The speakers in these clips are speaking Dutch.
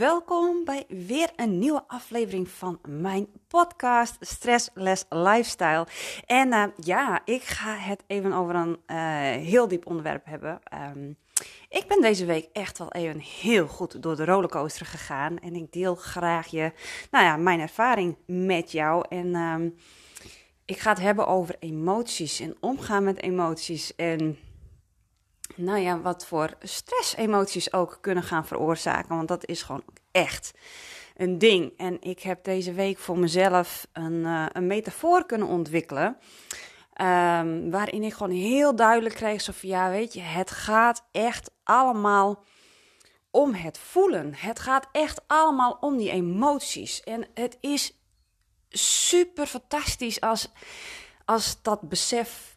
Welkom bij weer een nieuwe aflevering van mijn podcast Stressless Lifestyle. En uh, ja, ik ga het even over een uh, heel diep onderwerp hebben. Um, ik ben deze week echt wel even heel goed door de rollercoaster gegaan. En ik deel graag je, nou ja, mijn ervaring met jou. En um, ik ga het hebben over emoties en omgaan met emoties. En nou ja, wat voor stress-emoties ook kunnen gaan veroorzaken. Want dat is gewoon echt een ding. En ik heb deze week voor mezelf een, uh, een metafoor kunnen ontwikkelen. Um, waarin ik gewoon heel duidelijk kreeg: zo van ja, weet je, het gaat echt allemaal om het voelen. Het gaat echt allemaal om die emoties. En het is super fantastisch als, als dat besef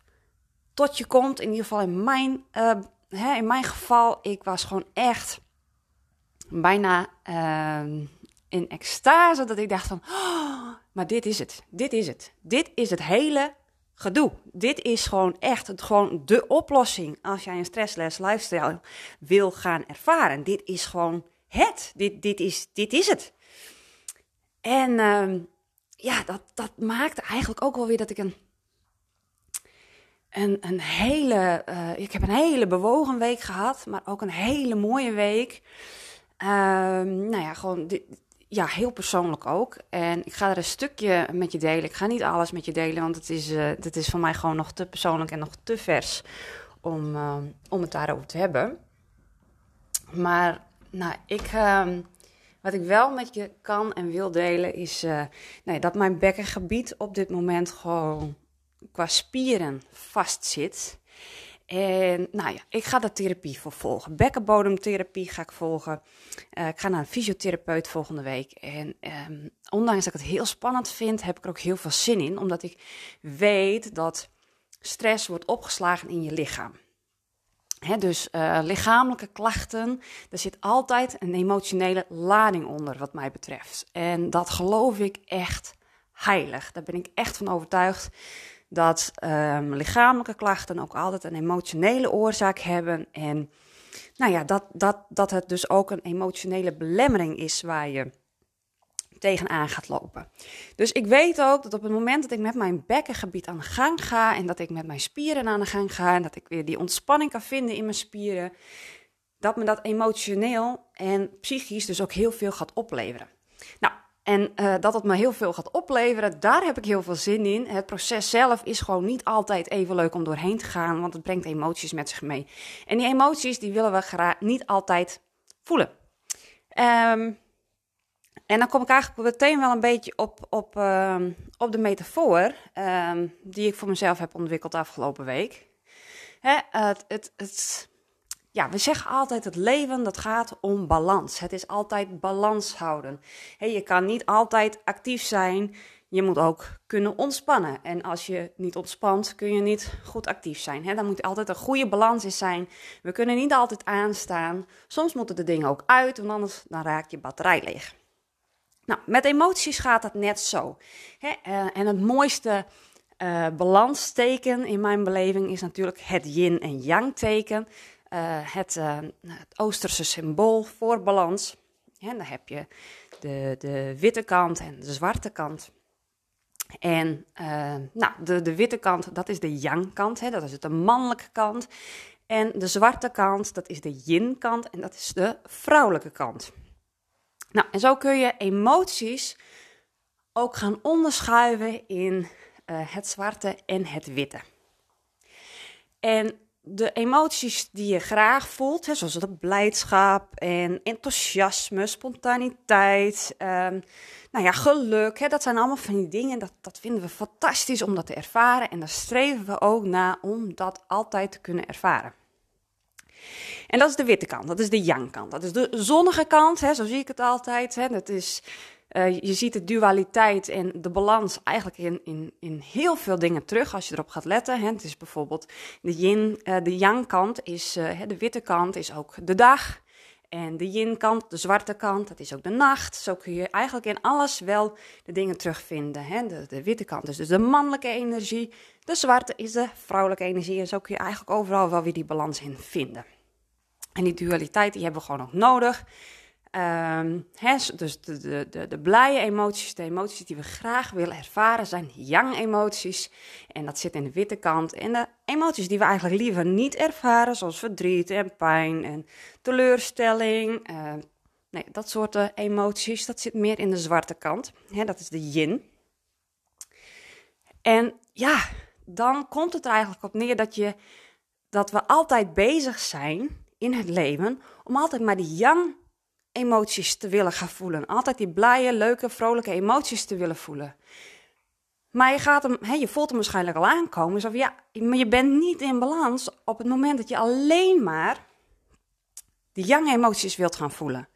tot je komt. In ieder geval in mijn, uh, hè, in mijn geval, ik was gewoon echt bijna uh, in extase. Dat ik dacht van, oh, maar dit is het. Dit is het. Dit is het hele gedoe. Dit is gewoon echt het, gewoon de oplossing als jij een stressless lifestyle wil gaan ervaren. Dit is gewoon het. Dit, dit, is, dit is het. En uh, ja, dat, dat maakte eigenlijk ook wel weer dat ik een een, een hele, uh, ik heb een hele bewogen week gehad, maar ook een hele mooie week. Uh, nou ja, gewoon, ja, heel persoonlijk ook. En ik ga er een stukje met je delen. Ik ga niet alles met je delen, want het is, uh, het is voor mij gewoon nog te persoonlijk en nog te vers om, uh, om het daarover te hebben. Maar, nou, ik, ehm, wat ik wel met je kan en wil delen is nee, dat mijn bekkengebied op dit moment gewoon qua spieren vastzit. En nou ja, ik ga daar therapie voor volgen. Bekkenbodemtherapie ga ik volgen. Uh, ik ga naar een fysiotherapeut volgende week. En um, ondanks dat ik het heel spannend vind, heb ik er ook heel veel zin in. Omdat ik weet dat stress wordt opgeslagen in je lichaam. Dus uh, lichamelijke klachten, er zit altijd een emotionele lading onder, wat mij betreft. En dat geloof ik echt heilig. Daar ben ik echt van overtuigd dat um, lichamelijke klachten ook altijd een emotionele oorzaak hebben. En nou ja, dat, dat, dat het dus ook een emotionele belemmering is waar je tegenaan gaat lopen. Dus ik weet ook dat op het moment dat ik met mijn bekkengebied aan de gang ga en dat ik met mijn spieren aan de gang ga en dat ik weer die ontspanning kan vinden in mijn spieren, dat me dat emotioneel en psychisch dus ook heel veel gaat opleveren. Nou, en uh, dat het me heel veel gaat opleveren, daar heb ik heel veel zin in. Het proces zelf is gewoon niet altijd even leuk om doorheen te gaan, want het brengt emoties met zich mee. En die emoties die willen we graag niet altijd voelen. Um, en dan kom ik eigenlijk meteen wel een beetje op, op, uh, op de metafoor um, die ik voor mezelf heb ontwikkeld afgelopen week. Hè, het, het, het, ja, we zeggen altijd het leven dat gaat om balans. Het is altijd balans houden. He, je kan niet altijd actief zijn. Je moet ook kunnen ontspannen. En als je niet ontspant, kun je niet goed actief zijn. Dan moet altijd een goede balans in zijn. We kunnen niet altijd aanstaan. Soms moeten de dingen ook uit, want anders dan raakt je batterij leeg. Nou, met emoties gaat dat net zo. He, uh, en het mooiste uh, balansteken in mijn beleving is natuurlijk het yin en yang teken. Uh, het, uh, het, Oosterse symbool voor balans. En dan heb je de, de witte kant en de zwarte kant. En uh, nou, de, de witte kant, dat is de yang-kant, dat is de mannelijke kant. En de zwarte kant, dat is de yin-kant en dat is de vrouwelijke kant. Nou, en zo kun je emoties ook gaan onderschuiven in het zwarte en het witte. En de emoties die je graag voelt, hè, zoals de blijdschap en enthousiasme, spontaniteit, um, nou ja, geluk, hè, dat zijn allemaal van die dingen, dat, dat vinden we fantastisch om dat te ervaren en daar streven we ook naar om dat altijd te kunnen ervaren. En dat is de witte kant, dat is de yang-kant, dat is de zonnige kant, hè, zo zie ik het altijd. Hè, dat is Uh, je ziet de dualiteit en de balans eigenlijk in, in, in heel veel dingen terug als je erop gaat letten. Hè. Het is bijvoorbeeld de yin, uh, de yang kant is, uh, de witte kant is ook de dag. En de yin-kant, de zwarte kant, dat is ook de nacht. Zo kun je eigenlijk in alles wel de dingen terugvinden. Hè? De, de witte kant is dus de mannelijke energie. De zwarte is de vrouwelijke energie. En zo kun je eigenlijk overal wel weer die balans in vinden. En die dualiteit die hebben we gewoon ook nodig. Um, dus de, de, de, de blije emoties, de emoties die we graag willen ervaren, zijn yang-emoties. En dat zit in de witte kant. En de emoties die we eigenlijk liever niet ervaren, zoals verdriet en pijn en teleurstelling. Uh, nee, dat soort eh, emoties, dat zit meer in de zwarte kant. Dat is de yin. En ja, dan komt het er eigenlijk op neer dat, je, dat we altijd bezig zijn in het leven om altijd maar die yang emoties te willen gaan voelen. Altijd die blije, leuke, vrolijke emoties te willen voelen. Maar je, gaat hem, hè, je voelt hem waarschijnlijk al aankomen. Van, ja, maar je bent niet in balans op het moment dat je alleen maar die yang-emoties wilt gaan voelen.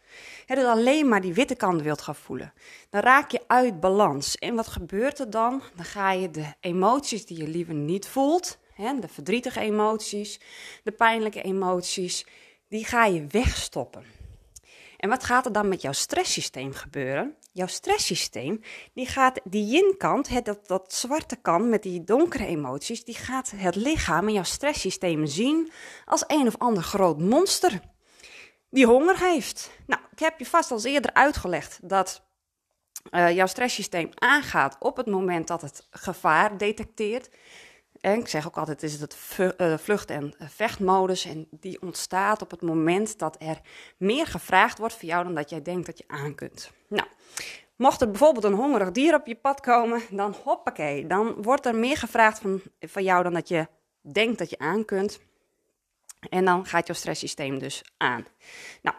Hè, alleen maar die witte kant wilt gaan voelen. Dan raak je uit balans. En wat gebeurt er dan? Dan ga je de emoties die je liever niet voelt, hè, de verdrietige emoties, de pijnlijke emoties, die ga je wegstoppen. En wat gaat er dan met jouw stresssysteem gebeuren? Jouw stresssysteem, die gaat die yin-kant, dat, dat zwarte kant met die donkere emoties, die gaat het lichaam en jouw stresssysteem zien als een of ander groot monster die honger heeft. Nou, ik heb je vast al eerder uitgelegd dat uh, jouw stresssysteem aangaat op het moment dat het gevaar detecteert. En ik zeg ook altijd, is het eh, vlucht- en vechtmodus. En die ontstaat op het moment dat er meer gevraagd wordt voor jou dan dat jij denkt dat je aan kunt. Nou, mocht er bijvoorbeeld een hongerig dier op je pad komen, dan hoppakee. Dan wordt er meer gevraagd van, van jou dan dat je denkt dat je aan kunt. En dan gaat jouw stresssysteem dus aan. Nou,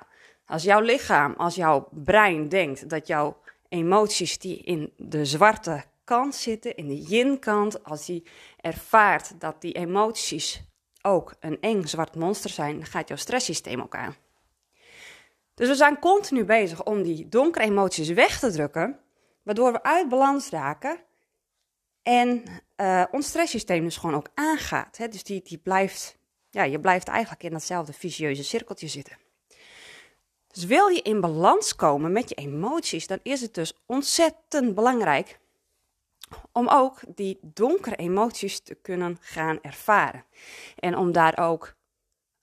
als jouw lichaam, als jouw brein denkt dat jouw emoties die in de zwarte kant zitten, in de yin-kant, als hij ervaart dat die emoties ook een eng zwart monster zijn, dan gaat jouw stresssysteem ook aan. Dus we zijn continu bezig om die donkere emoties weg te drukken, waardoor we uit balans raken en uh, ons stresssysteem dus gewoon ook aangaat. Hè? Dus die, die blijft, ja, je blijft eigenlijk in datzelfde vicieuze cirkeltje zitten. Dus wil je in balans komen met je emoties, dan is het dus ontzettend belangrijk om ook die donkere emoties te kunnen gaan ervaren. En om daar ook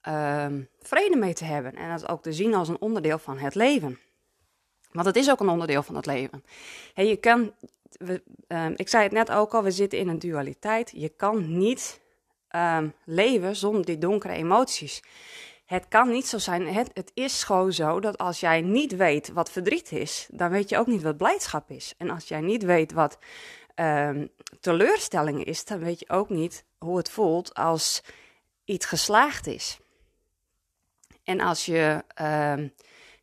uh, vrede mee te hebben. En dat ook te zien als een onderdeel van het leven. Want het is ook een onderdeel van het leven. En je kan, uh, ik zei het net ook al, we zitten in een dualiteit. Je kan niet uh, leven zonder die donkere emoties. Het kan niet zo zijn. Het, het, is gewoon zo dat als jij niet weet wat verdriet is, dan weet je ook niet wat blijdschap is. En als jij niet weet wat um, teleurstelling is, dan weet je ook niet hoe het voelt als iets geslaagd is. En als je,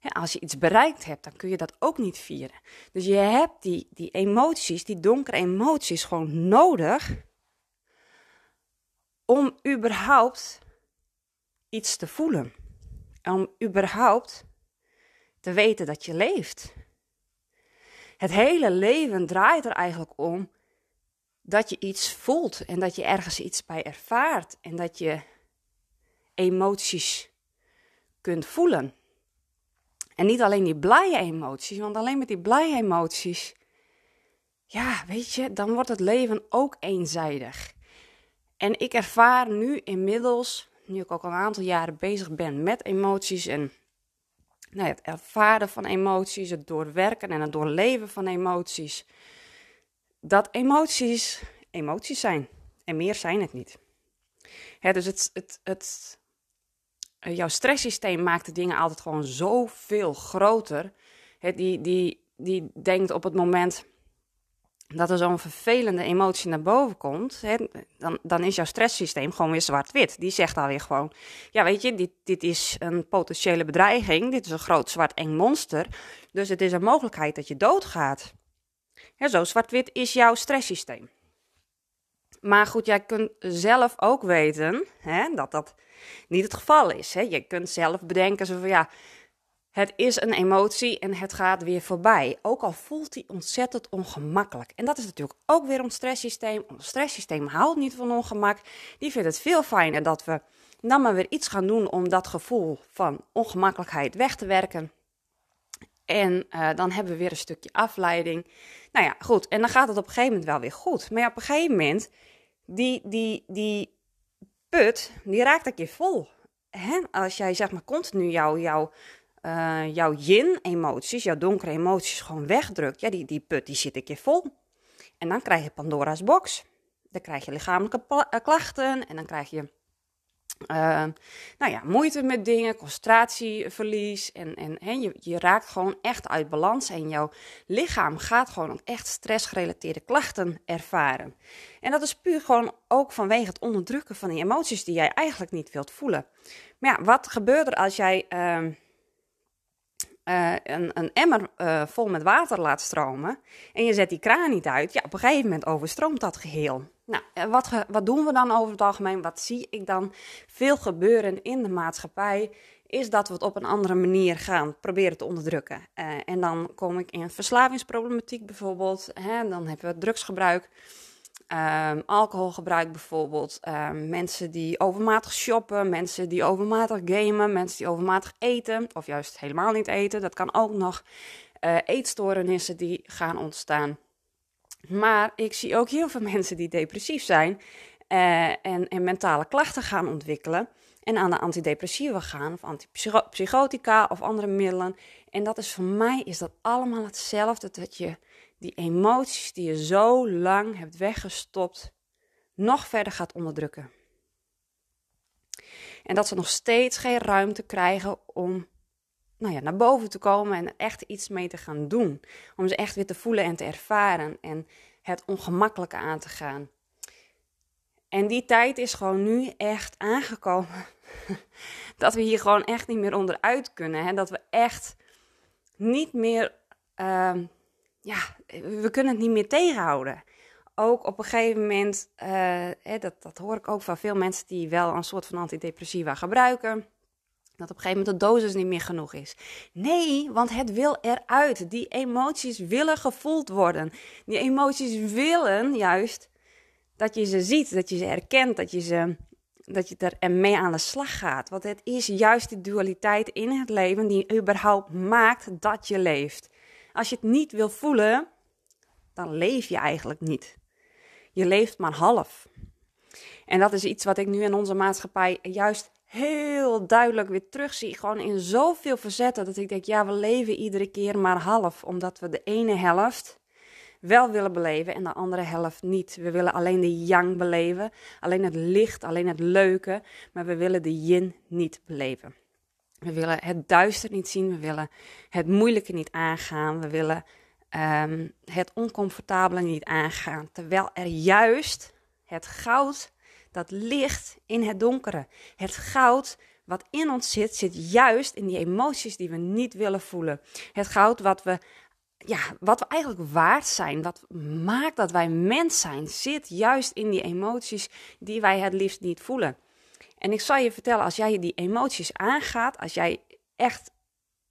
ja, als je iets bereikt hebt, dan kun je dat ook niet vieren. Dus je hebt die, die emoties, die donkere emoties, gewoon nodig om überhaupt iets te voelen. Om überhaupt te weten dat je leeft. Het hele leven draait er eigenlijk om dat je iets voelt en dat je ergens iets bij ervaart en dat je emoties kunt voelen. En niet alleen die blije emoties, want alleen met die blije emoties, ja, weet je, dan wordt het leven ook eenzijdig. En ik ervaar nu inmiddels, nu ik ook al een aantal jaren bezig ben met emoties en nou het ervaren van emoties, het doorwerken en het doorleven van emoties. Dat emoties emoties zijn. En meer zijn het niet. dus het, het, het, jouw stresssysteem maakt de dingen altijd gewoon zoveel groter. die, die, die denkt op het moment dat er zo'n vervelende emotie naar boven komt, hè, dan, dan is jouw stresssysteem gewoon weer zwart-wit. Die zegt alweer gewoon, ja weet je, dit, dit is een potentiële bedreiging, dit is een groot zwart eng monster, dus het is een mogelijkheid dat je doodgaat. Ja, zo zwart-wit is jouw stresssysteem. Maar goed, jij kunt zelf ook weten hè, dat dat niet het geval is. Hè. Je kunt zelf bedenken, zo van ja, Het is een emotie en het gaat weer voorbij. Ook al voelt hij ontzettend ongemakkelijk. En dat is natuurlijk ook weer ons stresssysteem. Ons stresssysteem houdt niet van ongemak. Die vindt het veel fijner dat we dan maar weer iets gaan doen om dat gevoel van ongemakkelijkheid weg te werken. En uh, dan hebben we weer een stukje afleiding. Nou ja, goed. En dan gaat het op een gegeven moment wel weer goed. Maar ja, op een gegeven moment, die, die, die put, die raakt een keer vol. Hè? Als jij zeg maar continu jouw, jouw, uh, jouw yin-emoties, jouw donkere emoties gewoon wegdrukt, ja, die, die put die zit een keer vol. En dan krijg je Pandora's box. Dan krijg je lichamelijke eh, klachten en dan krijg je uh, nou ja, moeite met dingen, concentratieverlies. En, en, je, je raakt gewoon echt uit balans. En jouw lichaam gaat gewoon ook echt stressgerelateerde klachten ervaren. En dat is puur gewoon ook vanwege het onderdrukken van die emoties die jij eigenlijk niet wilt voelen. Maar ja, wat gebeurt er als jij uh, uh, een, een, emmer uh, vol met water laat stromen en je zet die kraan niet uit? Ja, op een gegeven moment overstroomt dat geheel. Nou, wat, wat doen we dan over het algemeen? Wat zie ik dan veel gebeuren in de maatschappij? Is dat we het op een andere manier gaan proberen te onderdrukken. En dan kom ik in verslavingsproblematiek bijvoorbeeld. Hè? Dan hebben we drugsgebruik, um, alcoholgebruik bijvoorbeeld. Um, mensen die overmatig shoppen, mensen die overmatig gamen, mensen die overmatig eten. Of juist helemaal niet eten. Dat kan ook nog. Uh, eetstoornissen die gaan ontstaan. Maar ik zie ook heel veel mensen die depressief zijn uh, en, en mentale klachten gaan ontwikkelen. En aan de antidepressiva gaan, of antipsychotica of andere middelen. En dat is voor mij is dat allemaal hetzelfde. Dat je die emoties die je zo lang hebt weggestopt, nog verder gaat onderdrukken. En dat ze nog steeds geen ruimte krijgen om nou ja, naar boven te komen en echt iets mee te gaan doen. Om ze echt weer te voelen en te ervaren en het ongemakkelijke aan te gaan. En die tijd is gewoon nu echt aangekomen. dat we hier gewoon echt niet meer onderuit kunnen. Hè? Dat we echt niet meer. Uh, ja, we kunnen het niet meer tegenhouden. Ook op een gegeven moment, uh, hè, dat, dat hoor ik ook van veel mensen die wel een soort van antidepressiva gebruiken dat op een gegeven moment de dosis niet meer genoeg is. Nee, want het wil eruit. Die emoties willen gevoeld worden. Die emoties willen juist dat je ze ziet, dat je ze herkent, dat je, ze, dat je er mee aan de slag gaat. Want het is juist die dualiteit in het leven die überhaupt maakt dat je leeft. Als je het niet wil voelen, dan leef je eigenlijk niet. Je leeft maar half. En dat is iets wat ik nu in onze maatschappij juist heel duidelijk weer terugzie. Gewoon in zoveel verzetten dat ik denk, ja, we leven iedere keer maar half. Omdat we de ene helft wel willen beleven en de andere helft niet. We willen alleen de yang beleven, alleen het licht, alleen het leuke. Maar we willen de yin niet beleven. We willen het duister niet zien, we willen het moeilijke niet aangaan. We willen um, het oncomfortabele niet aangaan. Terwijl er juist het goud dat licht in het donkere. Het goud wat in ons zit, zit juist in die emoties die we niet willen voelen. Het goud wat we, ja, wat we eigenlijk waard zijn, wat maakt dat wij mens zijn, zit juist in die emoties die wij het liefst niet voelen. En ik zal je vertellen, als jij die emoties aangaat, als jij echt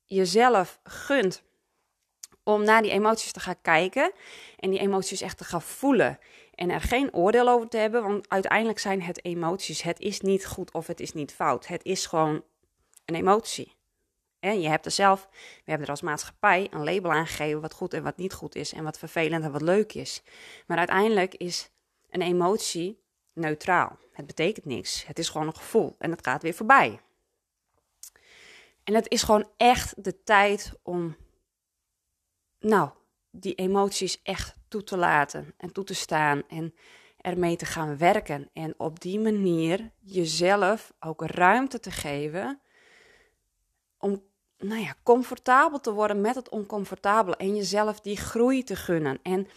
jezelf gunt om naar die emoties te gaan kijken en die emoties echt te gaan voelen en er geen oordeel over te hebben, want uiteindelijk zijn het emoties. Het is niet goed of het is niet fout. Het is gewoon een emotie. En je hebt er zelf, we hebben er als maatschappij een label aangegeven wat goed en wat niet goed is en wat vervelend en wat leuk is. Maar uiteindelijk is een emotie neutraal. Het betekent niks. Het is gewoon een gevoel en het gaat weer voorbij. En het is gewoon echt de tijd om, nou, die emoties echt toe te laten en toe te staan en ermee te gaan werken. En op die manier jezelf ook ruimte te geven om nou ja, comfortabel te worden met het oncomfortabele en jezelf die groei te gunnen. En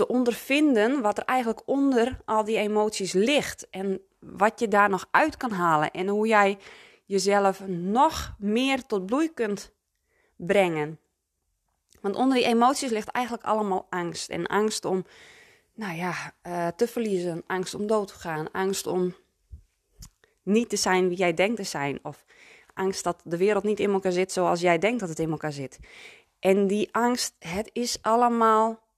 te ondervinden wat er eigenlijk onder al die emoties ligt en wat je daar nog uit kan halen en hoe jij jezelf nog meer tot bloei kunt brengen. Want onder die emoties ligt eigenlijk allemaal angst. En angst om, nou ja, uh, te verliezen. Angst om dood te gaan. Angst om niet te zijn wie jij denkt te zijn. Of Angst dat de wereld niet in elkaar zit zoals jij denkt dat het in elkaar zit. En die angst, het is allemaal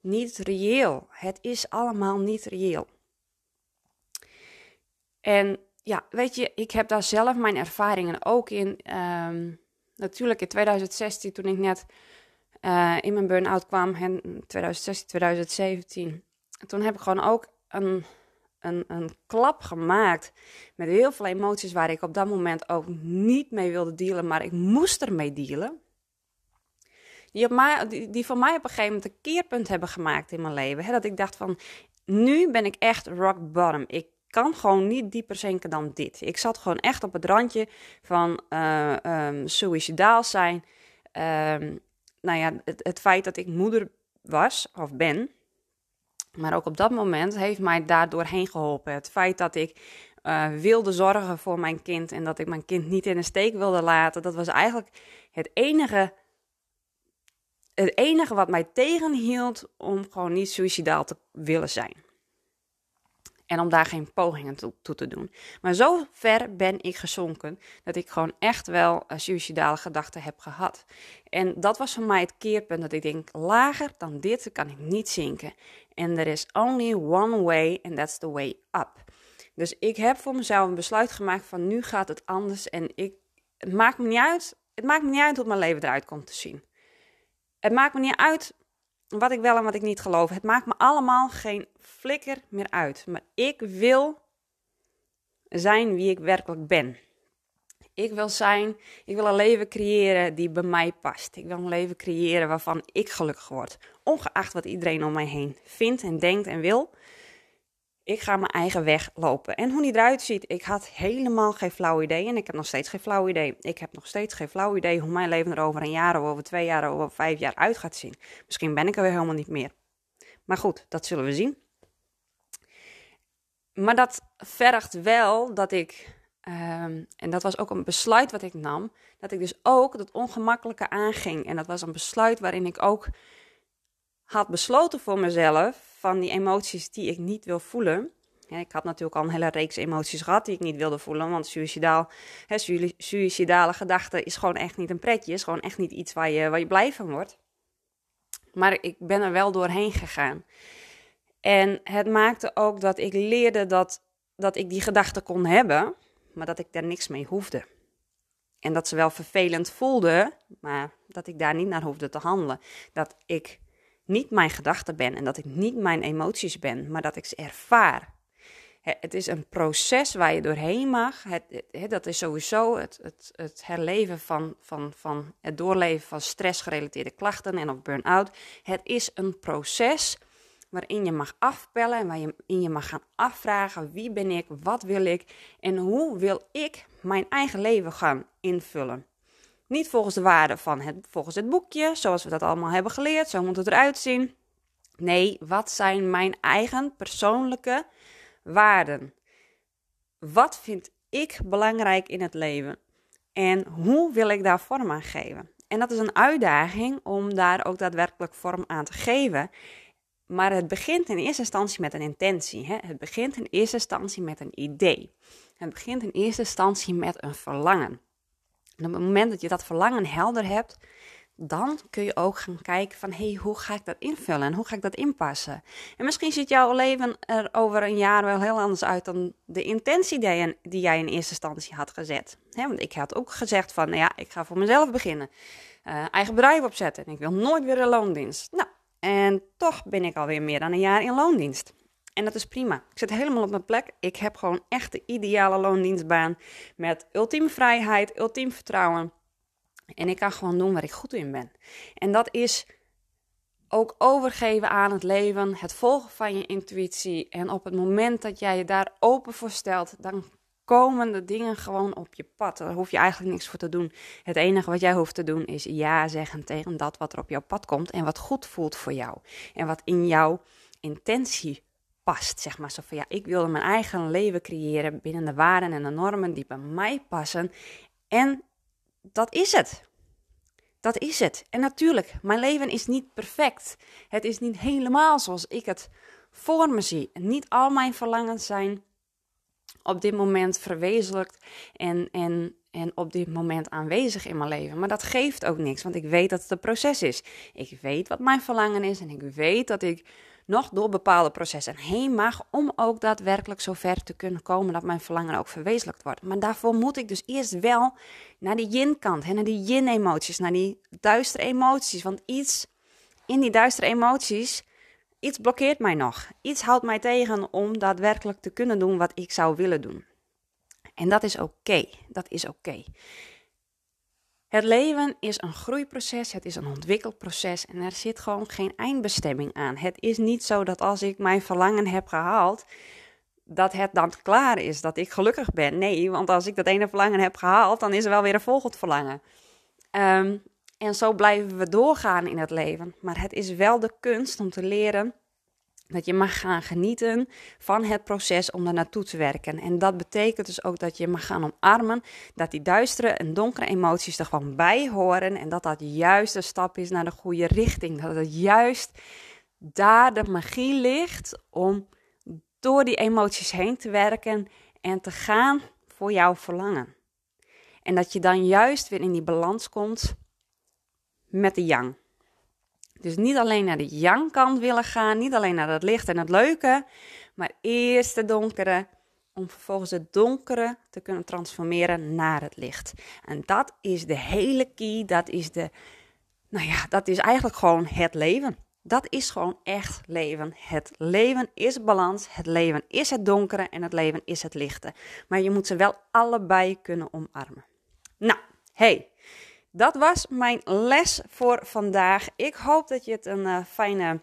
niet reëel. Het is allemaal niet reëel. En ja, weet je, ik heb daar zelf mijn ervaringen ook in. Ehm, natuurlijk in 2016, toen ik net uh, in mijn burn-out kwam, en 2016, 2017. Toen heb ik gewoon ook een, een, een klap gemaakt met heel veel emoties waar ik op dat moment ook niet mee wilde dealen, maar ik moest ermee dealen. Die, op mij, die, voor mij op een gegeven moment een keerpunt hebben gemaakt in mijn leven. Hè, dat ik dacht van, nu ben ik echt rock bottom. Ik kan gewoon niet dieper zinken dan dit. Ik zat gewoon echt op het randje van uh, suicidaal zijn. Um, nou ja, het, het feit dat ik moeder was of ben, maar ook op dat moment heeft mij daardoor heen geholpen. Het feit dat ik uh, wilde zorgen voor mijn kind en dat ik mijn kind niet in de steek wilde laten, dat was eigenlijk het enige, het enige wat mij tegenhield om gewoon niet suicidaal te willen zijn. En om daar geen pogingen toe, te doen. Maar zo ver ben ik gezonken dat ik gewoon echt wel uh, suicidale gedachten heb gehad. En dat was voor mij het keerpunt dat ik denk, lager dan dit kan ik niet zinken. En er is only one way and that's the way up. Dus ik heb voor mezelf een besluit gemaakt van nu gaat het anders en ik, het maakt me niet uit. Het maakt me niet uit hoe mijn leven eruit komt te zien. Het maakt me niet uit wat ik wel en wat ik niet geloof. Het maakt me allemaal geen flikker meer uit. Maar ik wil zijn wie ik werkelijk ben. Ik wil zijn, ik wil een leven creëren die bij mij past. Ik wil een leven creëren waarvan ik gelukkig word. Ongeacht wat iedereen om mij heen vindt en denkt en wil. Ik ga mijn eigen weg lopen. En hoe die eruit ziet, ik had helemaal geen flauw idee. En ik heb nog steeds geen flauw idee. Ik heb nog steeds geen flauw idee hoe mijn leven er over een jaar, of over twee jaar, of over vijf jaar uit gaat zien. Misschien ben ik er weer helemaal niet meer. Maar goed, dat zullen we zien. Maar dat vergt wel dat ik, um, en dat was ook een besluit wat ik nam, dat ik dus ook dat ongemakkelijke aanging. En dat was een besluit waarin ik ook had besloten voor mezelf van die emoties die ik niet wil voelen. Ik had natuurlijk al een hele reeks emoties gehad die ik niet wilde voelen. Want suicidaal, hè, suicidale gedachten is gewoon echt niet een pretje. Is gewoon echt niet iets waar je, waar je blij van wordt. Maar ik ben er wel doorheen gegaan. En het maakte ook dat ik leerde dat, dat ik die gedachten kon hebben, maar dat ik daar niks mee hoefde. En dat ze wel vervelend voelden, maar dat ik daar niet naar hoefde te handelen. Dat ik niet mijn gedachten ben en dat ik niet mijn emoties ben, maar dat ik ze ervaar. Het is een proces waar je doorheen mag. Het, dat is sowieso het, het, het herleven van, van, van het doorleven van stressgerelateerde klachten en of burn-out. Het is een proces waarin je mag afpellen en waarin je mag gaan afvragen wie ben ik, wat wil ik en hoe wil ik mijn eigen leven gaan invullen. Niet volgens de waarden van het, volgens het boekje, zoals we dat allemaal hebben geleerd, zo moet het eruit zien. Nee, wat zijn mijn eigen persoonlijke waarden? Wat vind ik belangrijk in het leven? En hoe wil ik daar vorm aan geven? En dat is een uitdaging om daar ook daadwerkelijk vorm aan te geven. Maar het begint in eerste instantie met een intentie. Hè? Het begint in eerste instantie met een idee. Het begint in eerste instantie met een verlangen. Op het moment dat je dat verlangen helder hebt, dan kun je ook gaan kijken van hey, hoe ga ik dat invullen en hoe ga ik dat inpassen? En misschien ziet jouw leven er over een jaar wel heel anders uit dan de intentie die, jij in eerste instantie had gezet. want ik had ook gezegd van, nou ja, ik ga voor mezelf beginnen, uh, eigen bedrijf opzetten en ik wil nooit weer een loondienst. Nou, en toch ben ik alweer meer dan een jaar in loondienst. En dat is prima. Ik zit helemaal op mijn plek. Ik heb gewoon echt de ideale loondienstbaan met ultieme vrijheid, ultiem vertrouwen. En ik kan gewoon doen waar ik goed in ben. En dat is ook overgeven aan het leven, het volgen van je intuïtie. En op het moment dat jij je daar open voor stelt, dan komen de dingen gewoon op je pad. Daar hoef je eigenlijk niks voor te doen. Het enige wat jij hoeft te doen is ja zeggen tegen dat wat er op jouw pad komt en wat goed voelt voor jou. En wat in jouw intentie past. Zeg maar zo van ja, ik wil mijn eigen leven creëren binnen de waarden en de normen die bij mij passen. En dat is het. Dat is het. En natuurlijk, mijn leven is niet perfect. Het is niet helemaal zoals ik het voor me zie. niet al mijn verlangens zijn op dit moment verwezenlijkt en, en en op dit moment aanwezig in mijn leven. Maar dat geeft ook niks, want ik weet dat het een proces is. Ik weet wat mijn verlangen is en ik weet dat ik nog door bepaalde processen heen mag om ook daadwerkelijk zo ver te kunnen komen dat mijn verlangen ook verwezenlijkt wordt. Maar daarvoor moet ik dus eerst wel naar die yin-kant, naar die yin-emoties, naar die duistere emoties. Want iets in die duistere emoties, iets blokkeert mij nog. Iets houdt mij tegen om daadwerkelijk te kunnen doen wat ik zou willen doen. En dat is oké. Dat is oké. Het leven is een groeiproces, het is een ontwikkelproces en er zit gewoon geen eindbestemming aan. Het is niet zo dat als ik mijn verlangen heb gehaald, dat het dan klaar is, dat ik gelukkig ben. Nee, want als ik dat ene verlangen heb gehaald, dan is er wel weer een volgend verlangen. Ehm, en zo blijven we doorgaan in het leven. Maar het is wel de kunst om te leren dat je mag gaan genieten van het proces om er naartoe te werken. En dat betekent dus ook dat je mag gaan omarmen dat die duistere en donkere emoties er gewoon bij horen. En dat dat juist een stap is naar de goede richting. Dat het juist daar de magie ligt om door die emoties heen te werken en te gaan voor jouw verlangen. En dat je dan juist weer in die balans komt met de yang. Dus niet alleen naar de yang-kant willen gaan, niet alleen naar het licht en het leuke, maar eerst de donkere, om vervolgens het donkere te kunnen transformeren naar het licht. En dat is de hele key, dat is de, nou ja, dat is eigenlijk gewoon het leven. Dat is gewoon echt leven. Het leven is balans, het leven is het donkere en het leven is het lichte. Maar je moet ze wel allebei kunnen omarmen. Nou, hey, dat was mijn les voor vandaag. Ik hoop dat je het een uh, fijne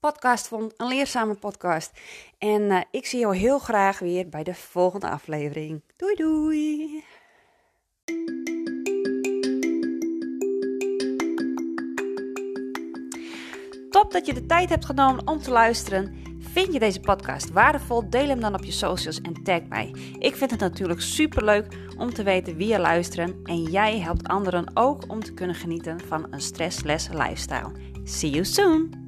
podcast vond, een leerzame podcast. En uh, ik zie jou heel graag weer bij de volgende aflevering. Doei doei! Top dat je de tijd hebt genomen om te luisteren. Vind je deze podcast waardevol? Deel hem dan op je socials en tag mij. Ik vind het natuurlijk super leuk om te weten wie je luisteren en jij helpt anderen ook om te kunnen genieten van een stressless lifestyle. See you soon!